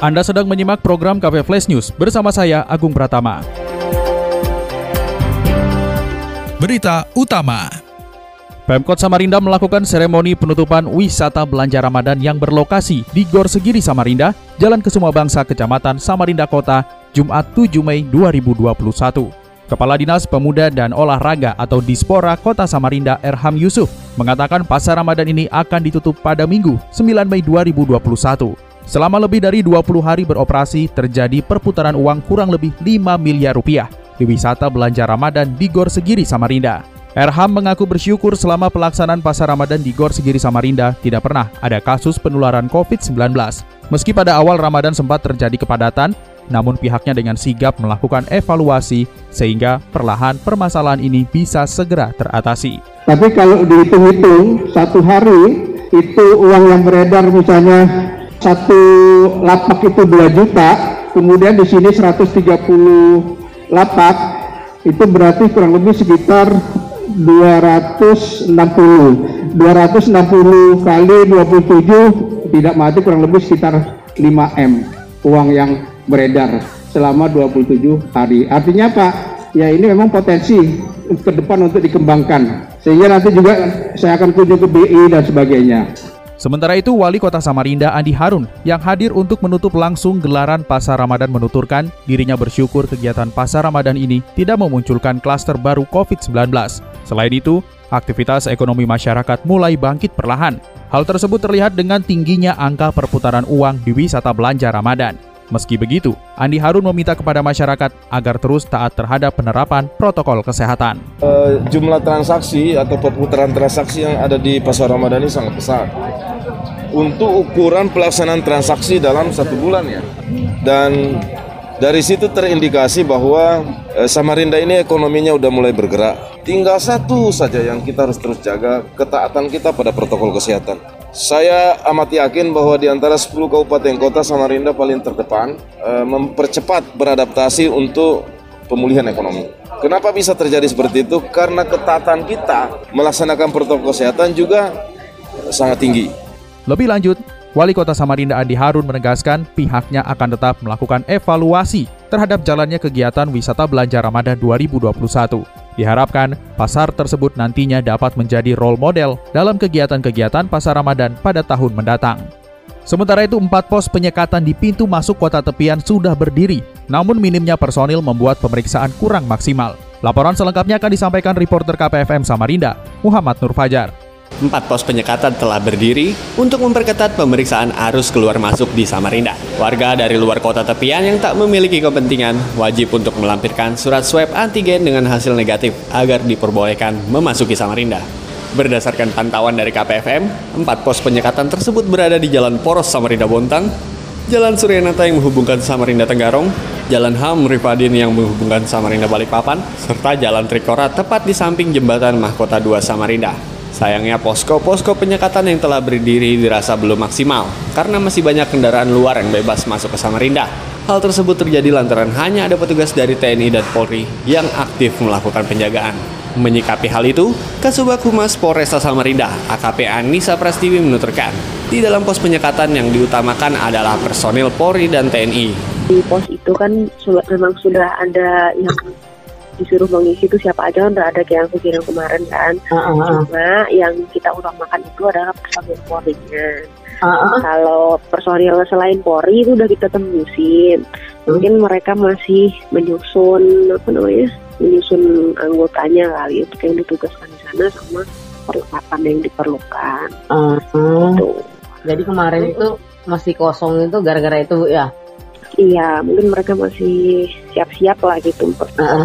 Anda sedang menyimak program KP Flash News bersama saya Agung Pratama. Berita utama. Pemkot Samarinda melakukan seremoni penutupan wisata belanja Ramadan yang berlokasi di Gor Segiri Samarinda, Jalan Kesuma Bangsa, Kecamatan Samarinda Kota, Jumat 7 Mei 2021. Kepala Dinas Pemuda dan Olahraga atau Dispora Kota Samarinda Erham Yusuf mengatakan pasar Ramadan ini akan ditutup pada Minggu 9 Mei 2021. Selama lebih dari 20 hari beroperasi, terjadi perputaran uang kurang lebih 5 miliar rupiah di wisata belanja Ramadan di Gor Segiri, Samarinda. Erham mengaku bersyukur selama pelaksanaan pasar Ramadan di Gor Segiri Samarinda tidak pernah ada kasus penularan COVID-19. Meski pada awal Ramadan sempat terjadi kepadatan, namun pihaknya dengan sigap melakukan evaluasi sehingga perlahan permasalahan ini bisa segera teratasi. Tapi kalau dihitung-hitung satu hari itu uang yang beredar misalnya satu lapak itu 2 juta, kemudian di sini 130 lapak, itu berarti kurang lebih sekitar 260. 260 kali 27 tidak mati kurang lebih sekitar 5M uang yang beredar selama 27 hari. Artinya apa? Ya ini memang potensi ke depan untuk dikembangkan. Sehingga nanti juga saya akan kunjung ke BI dan sebagainya. Sementara itu, Wali Kota Samarinda Andi Harun yang hadir untuk menutup langsung gelaran Pasar Ramadan menuturkan dirinya bersyukur kegiatan Pasar Ramadan ini tidak memunculkan klaster baru COVID-19. Selain itu, aktivitas ekonomi masyarakat mulai bangkit perlahan. Hal tersebut terlihat dengan tingginya angka perputaran uang di wisata belanja Ramadan. Meski begitu, Andi Harun meminta kepada masyarakat agar terus taat terhadap penerapan protokol kesehatan. Uh, jumlah transaksi atau perputaran transaksi yang ada di pasar Ramadan ini sangat besar. Untuk ukuran pelaksanaan transaksi dalam satu bulan ya. Dan dari situ terindikasi bahwa uh, Samarinda ini ekonominya udah mulai bergerak. Tinggal satu saja yang kita harus terus jaga, ketaatan kita pada protokol kesehatan saya amat yakin bahwa di antara 10 kabupaten kota Samarinda paling terdepan e, mempercepat beradaptasi untuk pemulihan ekonomi. Kenapa bisa terjadi seperti itu? Karena ketatan kita melaksanakan protokol kesehatan juga sangat tinggi. Lebih lanjut, Wali Kota Samarinda Andi Harun menegaskan pihaknya akan tetap melakukan evaluasi terhadap jalannya kegiatan wisata belanja Ramadan 2021. Diharapkan pasar tersebut nantinya dapat menjadi role model dalam kegiatan-kegiatan pasar Ramadan pada tahun mendatang. Sementara itu, empat pos penyekatan di pintu masuk kota tepian sudah berdiri, namun minimnya personil membuat pemeriksaan kurang maksimal. Laporan selengkapnya akan disampaikan reporter KPFM Samarinda, Muhammad Nur Fajar. Empat pos penyekatan telah berdiri untuk memperketat pemeriksaan arus keluar masuk di Samarinda. Warga dari luar kota tepian yang tak memiliki kepentingan wajib untuk melampirkan surat swab antigen dengan hasil negatif agar diperbolehkan memasuki Samarinda. Berdasarkan pantauan dari KPFM, empat pos penyekatan tersebut berada di Jalan Poros Samarinda Bontang, Jalan Suryanata yang menghubungkan Samarinda Tenggarong, Jalan Ham Rifadin yang menghubungkan Samarinda Balikpapan, serta Jalan Trikora tepat di samping jembatan Mahkota 2 Samarinda. Sayangnya posko-posko penyekatan yang telah berdiri dirasa belum maksimal karena masih banyak kendaraan luar yang bebas masuk ke Samarinda. Hal tersebut terjadi lantaran hanya ada petugas dari TNI dan Polri yang aktif melakukan penjagaan. Menyikapi hal itu, Kasubag Humas Polresta Samarinda, AKP Anissa Prastiwi menuturkan, di dalam pos penyekatan yang diutamakan adalah personil Polri dan TNI. Di pos itu kan memang sudah ada yang disuruh mengisi itu siapa aja kan udah ada kayak yang kirim kemarin kan. Uh, uh, cuma yang kita utamakan itu adalah personil Polri-nya uh, uh. kalau personil selain Polri itu udah kita tembusin mungkin mereka masih menyusun apa namanya menyusun anggotanya kali untuk yang ditugaskan di sana sama perlengkapan yang diperlukan. Uh, uh. Gitu. jadi kemarin itu masih kosong itu gara-gara itu ya Iya, mungkin mereka masih siap-siap lah gitu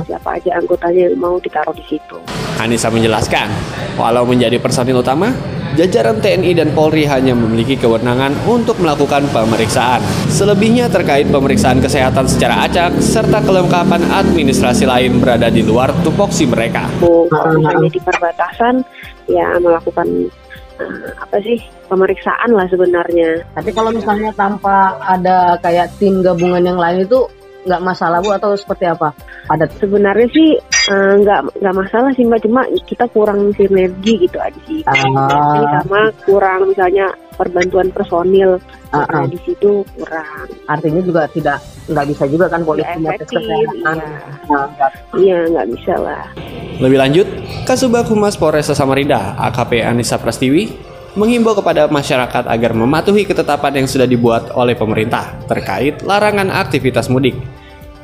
siapa aja anggotanya yang mau ditaruh di situ. Anissa menjelaskan, walau menjadi personil utama, jajaran TNI dan Polri hanya memiliki kewenangan untuk melakukan pemeriksaan. Selebihnya terkait pemeriksaan kesehatan secara acak serta kelengkapan administrasi lain berada di luar tupoksi mereka. Kalau misalnya di perbatasan ya melakukan apa sih pemeriksaan lah sebenarnya. Tapi kalau misalnya tanpa ada kayak tim gabungan yang lain itu nggak masalah bu atau seperti apa? Ada sebenarnya sih uh, nggak nggak masalah sih mbak cuma kita kurang sinergi gitu aja sih. Ah. sama kurang misalnya perbantuan personil ah. nah, di situ kurang. Artinya juga tidak nggak bisa juga kan polisi kesehatan. iya. Nah, Iya nggak bisa lah. Lebih lanjut, Kasubag Humas Polresta Samarinda, AKP Anissa Prastiwi, menghimbau kepada masyarakat agar mematuhi ketetapan yang sudah dibuat oleh pemerintah terkait larangan aktivitas mudik.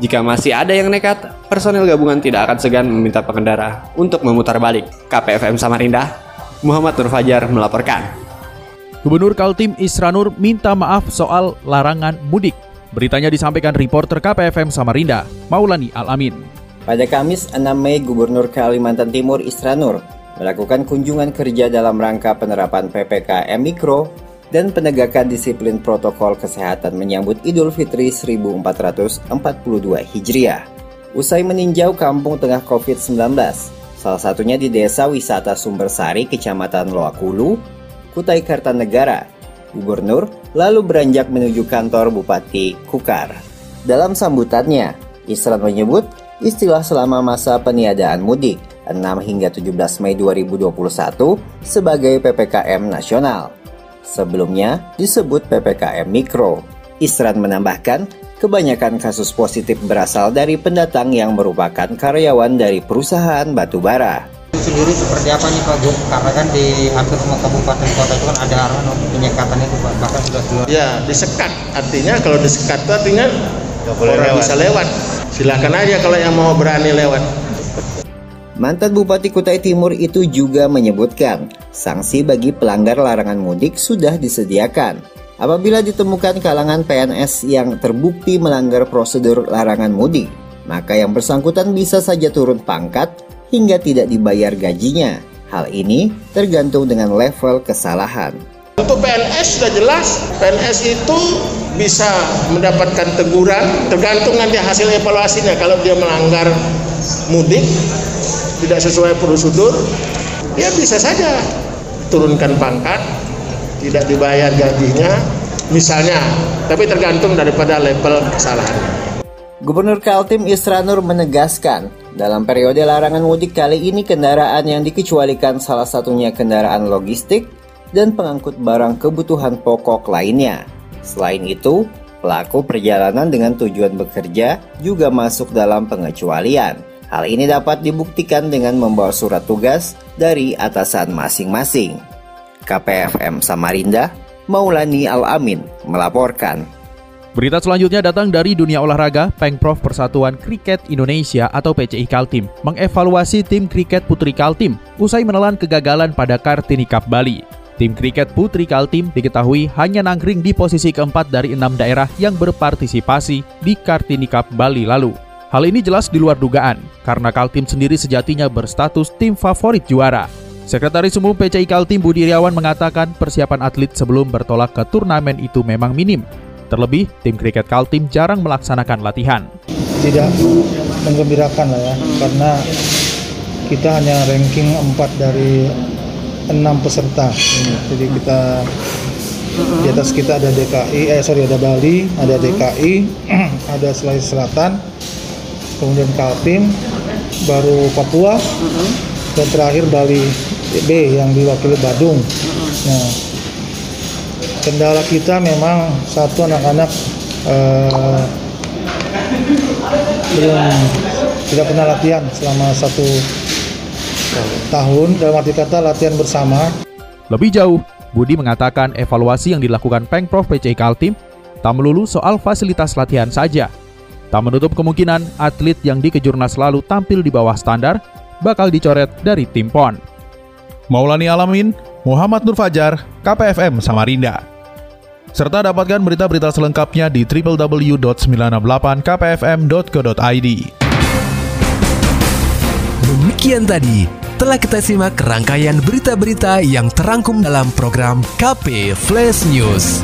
Jika masih ada yang nekat, personil gabungan tidak akan segan meminta pengendara untuk memutar balik. KPFM Samarinda, Muhammad Nur Fajar melaporkan. Gubernur Kaltim Isranur minta maaf soal larangan mudik. Beritanya disampaikan reporter KPFM Samarinda, Maulani Alamin. Pada Kamis 6 Mei, Gubernur Kalimantan Timur Isranur melakukan kunjungan kerja dalam rangka penerapan PPKM Mikro dan penegakan disiplin protokol kesehatan menyambut Idul Fitri 1442 Hijriah. Usai meninjau kampung tengah COVID-19, salah satunya di Desa Wisata Sumbersari, Kecamatan Loakulu, Kutai Kartanegara, Gubernur lalu beranjak menuju kantor Bupati Kukar. Dalam sambutannya, Isran menyebut istilah selama masa peniadaan mudik 6 hingga 17 Mei 2021 sebagai PPKM nasional. Sebelumnya disebut PPKM Mikro. Isran menambahkan, kebanyakan kasus positif berasal dari pendatang yang merupakan karyawan dari perusahaan batubara. sendiri seperti apa nih Pak Gun? Karena kan di hampir semua kabupaten kota itu kan ada arahan untuk penyekatan itu Pak. Bahkan sudah keluar. Ya, disekat. Artinya kalau disekat itu artinya orang bisa lewat. Silakan aja kalau yang mau berani lewat. Mantan Bupati Kutai Timur itu juga menyebutkan, sanksi bagi pelanggar larangan mudik sudah disediakan. Apabila ditemukan kalangan PNS yang terbukti melanggar prosedur larangan mudik, maka yang bersangkutan bisa saja turun pangkat hingga tidak dibayar gajinya. Hal ini tergantung dengan level kesalahan. Untuk PNS sudah jelas, PNS itu bisa mendapatkan teguran tergantung nanti hasil evaluasinya. Kalau dia melanggar mudik, tidak sesuai prosedur, ya bisa saja turunkan pangkat, tidak dibayar gajinya, misalnya. Tapi tergantung daripada level kesalahannya. Gubernur Kaltim Isranur menegaskan, dalam periode larangan mudik kali ini kendaraan yang dikecualikan salah satunya kendaraan logistik dan pengangkut barang kebutuhan pokok lainnya. Selain itu, pelaku perjalanan dengan tujuan bekerja juga masuk dalam pengecualian. Hal ini dapat dibuktikan dengan membawa surat tugas dari atasan masing-masing. KPFM Samarinda, Maulani Al-Amin melaporkan. Berita selanjutnya datang dari dunia olahraga. Pengprov Persatuan Kriket Indonesia atau PCI Kaltim mengevaluasi tim kriket putri Kaltim usai menelan kegagalan pada Kartini Cup Bali. Tim kriket putri Kaltim diketahui hanya nangkring di posisi keempat dari enam daerah yang berpartisipasi di Kartini Cup Bali lalu. Hal ini jelas di luar dugaan, karena Kaltim sendiri sejatinya berstatus tim favorit juara. Sekretaris Umum PCI Kaltim Budi Iriawan mengatakan persiapan atlet sebelum bertolak ke turnamen itu memang minim. Terlebih, tim kriket Kaltim jarang melaksanakan latihan. Tidak menggembirakan lah ya, karena kita hanya ranking 4 dari 6 peserta. Jadi kita di atas kita ada DKI, eh sorry ada Bali, ada DKI, ada Sulawesi Selatan, kemudian Kaltim, baru Papua, dan terakhir Bali B yang diwakili Badung. Nah, kendala kita memang satu anak-anak eh, belum tidak pernah latihan selama satu tahun dalam arti kata latihan bersama Lebih jauh, Budi mengatakan evaluasi yang dilakukan Pengprov PCI Kaltim tak melulu soal fasilitas latihan saja. Tak menutup kemungkinan atlet yang di kejurnas lalu tampil di bawah standar bakal dicoret dari tim PON. Maulani Alamin, Muhammad Nur Fajar, KPFM Samarinda. Serta dapatkan berita-berita selengkapnya di www.968kpfm.co.id. Demikian tadi telah kita simak rangkaian berita-berita yang terangkum dalam program KP Flash News.